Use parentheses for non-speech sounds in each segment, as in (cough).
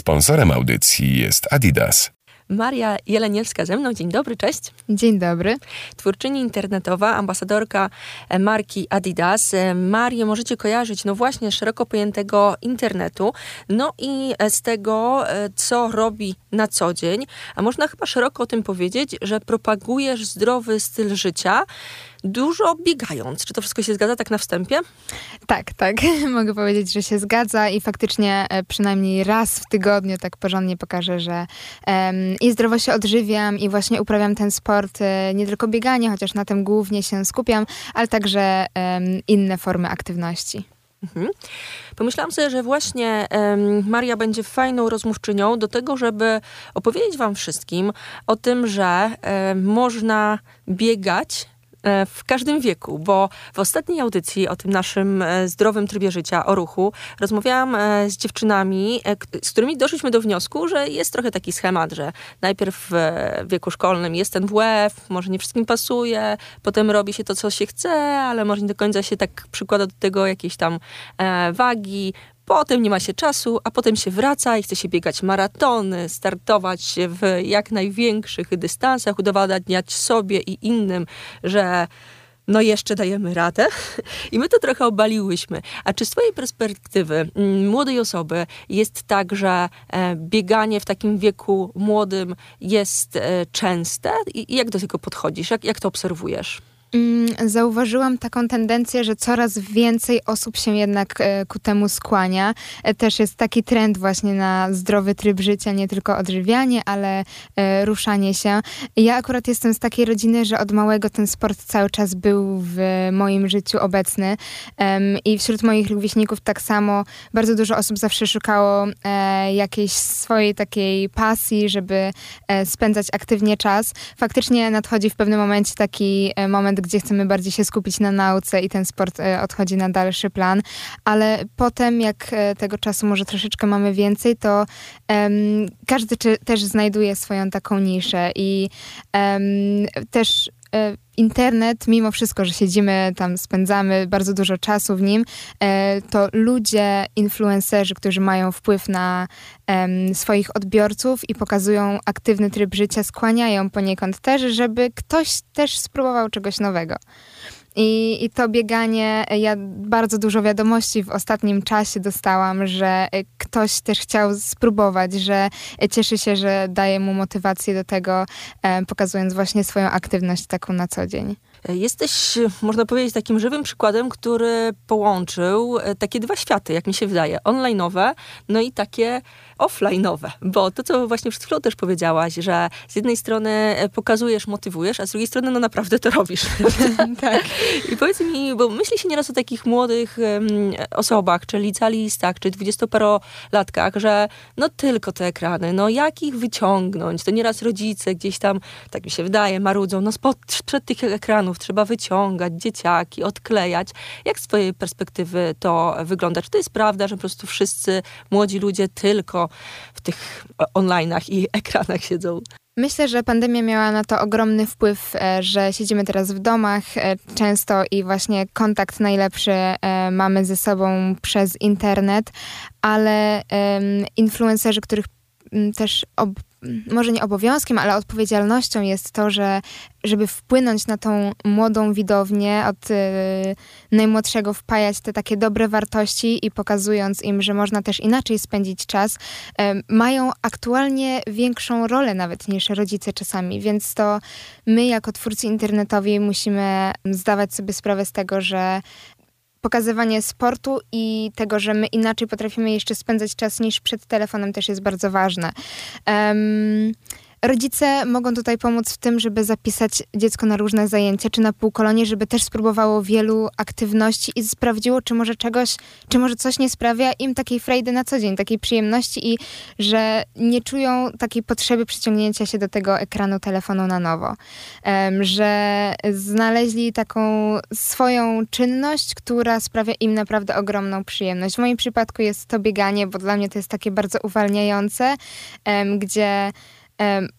Sponsorem audycji jest Adidas. Maria Jeleniewska ze mną. Dzień dobry, cześć. Dzień dobry. Twórczyni internetowa, ambasadorka e, marki Adidas. E, Marię możecie kojarzyć, no właśnie, szeroko pojętego internetu, no i e, z tego, co robi na co dzień. A można chyba szeroko o tym powiedzieć, że propagujesz zdrowy styl życia dużo biegając. Czy to wszystko się zgadza tak na wstępie? Tak, tak. (laughs) Mogę powiedzieć, że się zgadza i faktycznie e, przynajmniej raz w tygodniu tak porządnie pokażę, że um, i zdrowo się odżywiam i właśnie uprawiam ten sport, e, nie tylko bieganie, chociaż na tym głównie się skupiam, ale także um, inne formy aktywności. Mhm. Pomyślałam sobie, że właśnie um, Maria będzie fajną rozmówczynią do tego, żeby opowiedzieć Wam wszystkim o tym, że um, można biegać w każdym wieku, bo w ostatniej audycji o tym naszym e, zdrowym trybie życia, o ruchu, rozmawiałam e, z dziewczynami, z którymi doszliśmy do wniosku, że jest trochę taki schemat, że najpierw w wieku szkolnym jest ten WF, może nie wszystkim pasuje, potem robi się to, co się chce, ale może nie do końca się tak przykłada do tego jakieś tam wagi, Potem nie ma się czasu, a potem się wraca i chce się biegać maratony, startować w jak największych dystansach, udowadniać sobie i innym, że no jeszcze dajemy radę. (laughs) I my to trochę obaliłyśmy. A czy z twojej perspektywy mm, młodej osoby jest tak, że e, bieganie w takim wieku młodym jest e, częste? I jak do tego podchodzisz? Jak, jak to obserwujesz? Mm, zauważyłam taką tendencję, że coraz więcej osób się jednak e, ku temu skłania. E, też jest taki trend właśnie na zdrowy tryb życia, nie tylko odżywianie, ale e, ruszanie się. Ja akurat jestem z takiej rodziny, że od małego ten sport cały czas był w moim życiu obecny i wśród moich rówieśników tak samo bardzo dużo osób zawsze szukało jakiejś swojej takiej pasji, żeby spędzać aktywnie czas. Faktycznie nadchodzi w pewnym momencie taki moment, gdzie chcemy bardziej się skupić na nauce i ten sport e, odchodzi na dalszy plan, ale potem jak e, tego czasu może troszeczkę mamy więcej, to każdy też znajduje swoją taką niszę i też internet, mimo wszystko, że siedzimy tam, spędzamy bardzo dużo czasu w nim, to ludzie, influencerzy, którzy mają wpływ na swoich odbiorców i pokazują aktywny tryb życia, skłaniają poniekąd też, żeby ktoś też spróbował czegoś nowego. I, I to bieganie, ja bardzo dużo wiadomości w ostatnim czasie dostałam, że ktoś też chciał spróbować, że cieszy się, że daje mu motywację do tego, pokazując właśnie swoją aktywność taką na co dzień. Jesteś, można powiedzieć, takim żywym przykładem, który połączył e, takie dwa światy, jak mi się wydaje. Online'owe, no i takie offline'owe. Bo to, co właśnie przed chwilą też powiedziałaś, że z jednej strony e, pokazujesz, motywujesz, a z drugiej strony no naprawdę to robisz. (laughs) tak. I powiedz mi, bo myśli się nieraz o takich młodych um, osobach, czy licealistach, czy dwudziestoparolatkach, że no tylko te ekrany, no jak ich wyciągnąć? To nieraz rodzice gdzieś tam, tak mi się wydaje, marudzą, no spod, przed tych ekranów trzeba wyciągać dzieciaki, odklejać. Jak z twojej perspektywy to wygląda? Czy to jest prawda, że po prostu wszyscy młodzi ludzie tylko w tych online'ach i (laughs) ekranach siedzą? Myślę, że pandemia miała na to ogromny wpływ, e, że siedzimy teraz w domach e, często i właśnie kontakt najlepszy e, mamy ze sobą przez internet, ale influencerzy, których też ob może nie obowiązkiem, ale odpowiedzialnością jest to, że żeby wpłynąć na tą młodą widownię, od y, najmłodszego wpajać te takie dobre wartości i pokazując im, że można też inaczej spędzić czas, y, mają aktualnie większą rolę nawet niż rodzice czasami, więc to my jako twórcy internetowi musimy zdawać sobie sprawę z tego, że pokazywanie sportu i tego, że my inaczej potrafimy jeszcze spędzać czas niż przed telefonem też jest bardzo ważne. Um, Rodzice mogą tutaj pomóc w tym, żeby zapisać dziecko na różne zajęcia, czy na półkolonie, żeby też spróbowało wielu aktywności i sprawdziło, czy może czegoś, czy może coś nie sprawia im takiej frajdy na co dzień, takiej przyjemności i że nie czują takiej potrzeby przyciągnięcia się do tego ekranu telefonu na nowo. Że znaleźli taką swoją czynność, która sprawia im naprawdę ogromną przyjemność. W moim przypadku jest to bieganie, bo dla mnie to jest takie bardzo uwalniające, gdzie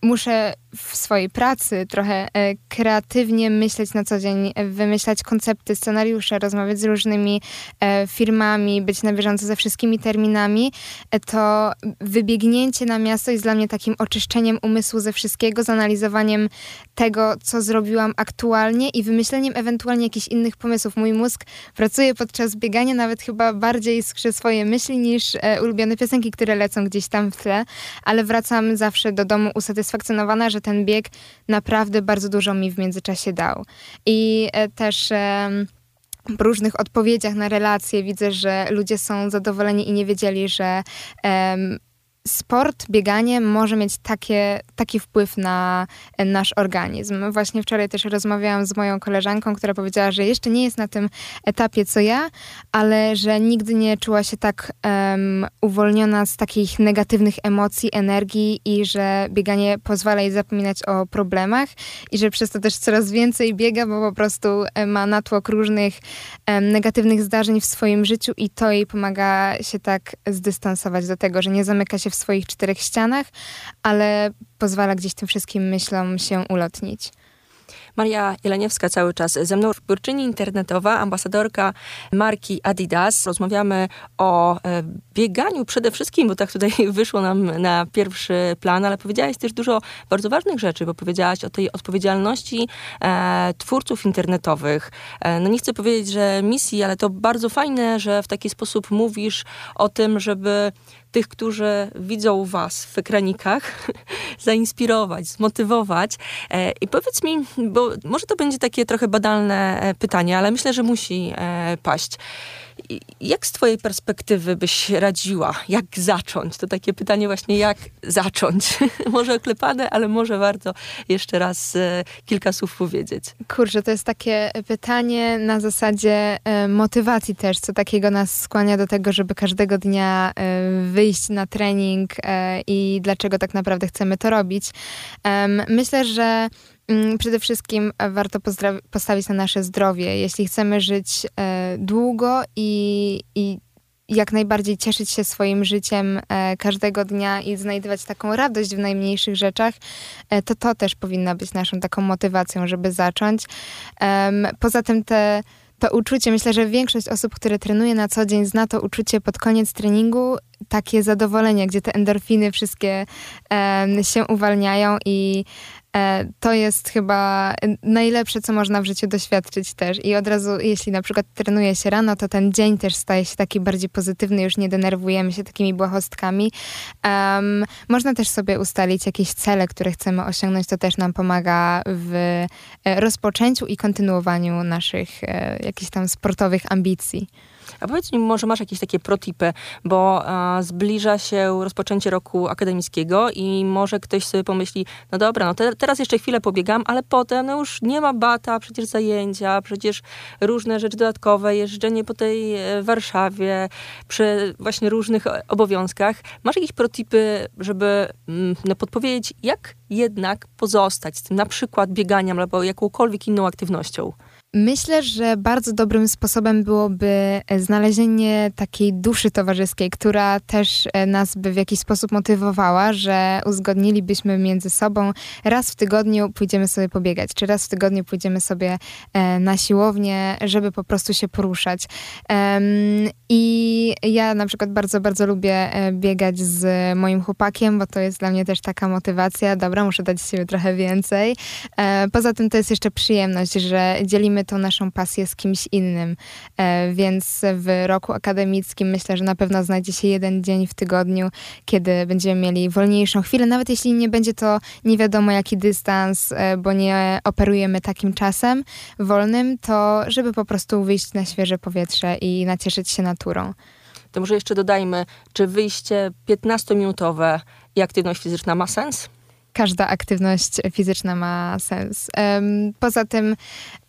muszę w swojej pracy trochę e, kreatywnie myśleć na co dzień, wymyślać koncepty, scenariusze, rozmawiać z różnymi e, firmami, być na bieżąco ze wszystkimi terminami, e, to wybiegnięcie na miasto jest dla mnie takim oczyszczeniem umysłu ze wszystkiego, zanalizowaniem tego, co zrobiłam aktualnie i wymyśleniem ewentualnie jakichś innych pomysłów. Mój mózg pracuje podczas biegania, nawet chyba bardziej skrze swoje myśli niż ulubione piosenki, które lecą gdzieś tam w tle, ale wracam zawsze do domu usatysfakcjonowana, że ten bieg naprawdę bardzo dużo mi w międzyczasie dał. I e, też w różnych odpowiedziach na relacje widzę, że ludzie są zadowoleni i nie wiedzieli, że sport, bieganie może mieć takie, taki wpływ na nasz organizm. Właśnie wczoraj też rozmawiałam z moją koleżanką, która powiedziała, że jeszcze nie jest na tym etapie co ja, ale że nigdy nie czuła się tak um, uwolniona z takich negatywnych emocji, energii i że bieganie pozwala jej zapominać o problemach i że przez to też coraz więcej biega, bo po prostu ma natłok różnych um, negatywnych zdarzeń w swoim życiu i to jej pomaga się tak zdystansować do tego, że nie zamyka się w swoich czterech ścianach, ale pozwala gdzieś tym wszystkim myślom się ulotnić. Maria Jeleniewska cały czas ze mną, twórczyni internetowa, ambasadorka marki Adidas. Rozmawiamy o e, bieganiu przede wszystkim, bo tak tutaj (laughs) wyszło nam na pierwszy plan, ale powiedziałaś też dużo bardzo ważnych rzeczy, bo powiedziałaś o tej odpowiedzialności e, twórców internetowych. E, no nie chcę powiedzieć, że misji, ale to bardzo fajne, że w taki sposób mówisz o tym, żeby tych, którzy widzą Was w ekranikach, (laughs) zainspirować, zmotywować. E, I powiedz mi, bo może to będzie takie trochę badalne e, pytanie, ale myślę, że musi e, paść. Jak z Twojej perspektywy byś radziła? Jak zacząć? To takie pytanie właśnie, jak zacząć? (laughs) może oklepane, ale może warto jeszcze raz e, kilka słów powiedzieć. Kurczę, to jest takie pytanie na zasadzie motywacji też, co takiego nas skłania do tego, żeby każdego dnia wyjść na trening i dlaczego tak naprawdę chcemy to robić. Myślę, że przede wszystkim e, warto postawić na nasze zdrowie. Jeśli chcemy żyć e, długo i, i jak najbardziej cieszyć się swoim życiem e, każdego dnia i znajdować taką radość w najmniejszych rzeczach, to to też powinna być naszą taką motywacją, żeby zacząć. Poza tym te to uczucie, myślę, że większość osób, które trenuje na co dzień, zna to uczucie pod koniec treningu, takie zadowolenie, gdzie te endorfiny wszystkie się uwalniają i to jest chyba najlepsze, co można w życiu doświadczyć też. I od razu, jeśli na przykład trenuje się rano, to ten dzień też staje się taki bardziej pozytywny, już nie denerwujemy się takimi błahostkami. Um, można też sobie ustalić jakieś cele, które chcemy osiągnąć, to też nam pomaga w e, rozpoczęciu i kontynuowaniu naszych e, jakichś tam sportowych ambicji. A powiedz mi, może masz jakieś takie protipy, bo a, zbliża się rozpoczęcie roku akademickiego i może ktoś sobie pomyśli, no dobra, no te, teraz jeszcze chwilę pobiegam, ale potem no już nie ma bata, przecież zajęcia, przecież różne rzeczy dodatkowe, jeżdżenie po tej e, Warszawie, przy właśnie różnych obowiązkach. Masz jakieś protipy, żeby mm, no, podpowiedzieć, jak jednak pozostać z tym na przykład bieganiem albo jakąkolwiek inną aktywnością? Myślę, że bardzo dobrym sposobem byłoby znalezienie takiej duszy towarzyskiej, która też e, nas by w jakiś sposób motywowała, że uzgodnilibyśmy między sobą raz w tygodniu pójdziemy sobie pobiegać, czy raz w tygodniu pójdziemy sobie e, na siłownię, żeby po prostu się poruszać. I ja na przykład bardzo, bardzo lubię e, biegać z moim chłopakiem, bo to jest dla mnie też taka motywacja, dobra, muszę dać siebie trochę więcej. Poza tym to jest jeszcze przyjemność, że dzielimy dzielimy tą naszą pasję z kimś innym. E, więc w roku akademickim myślę, że na pewno znajdzie się jeden dzień w tygodniu, kiedy będziemy mieli wolniejszą chwilę, nawet jeśli nie będzie to nie wiadomo jaki dystans, e, bo nie operujemy takim czasem wolnym, to żeby po prostu wyjść na świeże powietrze i nacieszyć się naturą. To może jeszcze dodajmy, czy wyjście 15-minutowe i aktywność fizyczna ma sens? Każda aktywność fizyczna ma sens. Poza tym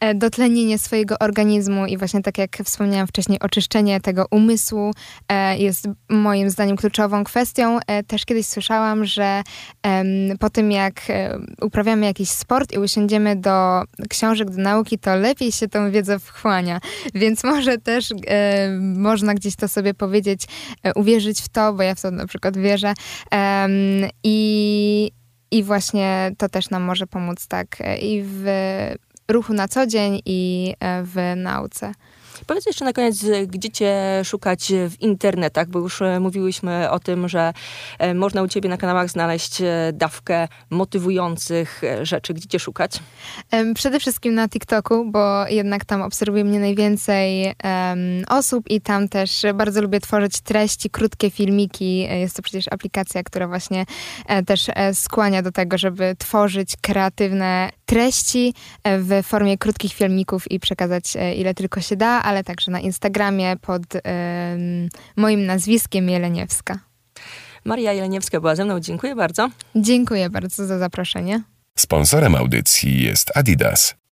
e, dotlenienie swojego organizmu i właśnie tak jak wspomniałam wcześniej, oczyszczenie tego umysłu e, jest moim zdaniem kluczową kwestią. E, też kiedyś słyszałam, że po tym jak uprawiamy jakiś sport i usiądziemy do książek, do nauki, to lepiej się tą wiedzę wchłania. Więc może też można gdzieś to sobie powiedzieć, uwierzyć w to, bo ja w to na przykład wierzę. I I właśnie to też nam może pomóc tak i w ruchu na co dzień i w nauce. Powiedz jeszcze na koniec, gdzie cię szukać w internetach, bo już e, mówiłyśmy o tym, że e, można u ciebie na kanałach znaleźć e, dawkę motywujących rzeczy. Gdzie cię szukać? Przede wszystkim na TikToku, bo jednak tam obserwuje mnie najwięcej um, osób i tam też bardzo lubię tworzyć treści, krótkie filmiki. Jest to przecież aplikacja, która właśnie też skłania do tego, żeby tworzyć kreatywne treści w formie krótkich filmików i przekazać ile tylko się da, ale także na Instagramie pod moim nazwiskiem Jeleniewska. Maria Jeleniewska była ze mną. Dziękuję bardzo. Dziękuję bardzo za zaproszenie. Sponsorem audycji jest Adidas.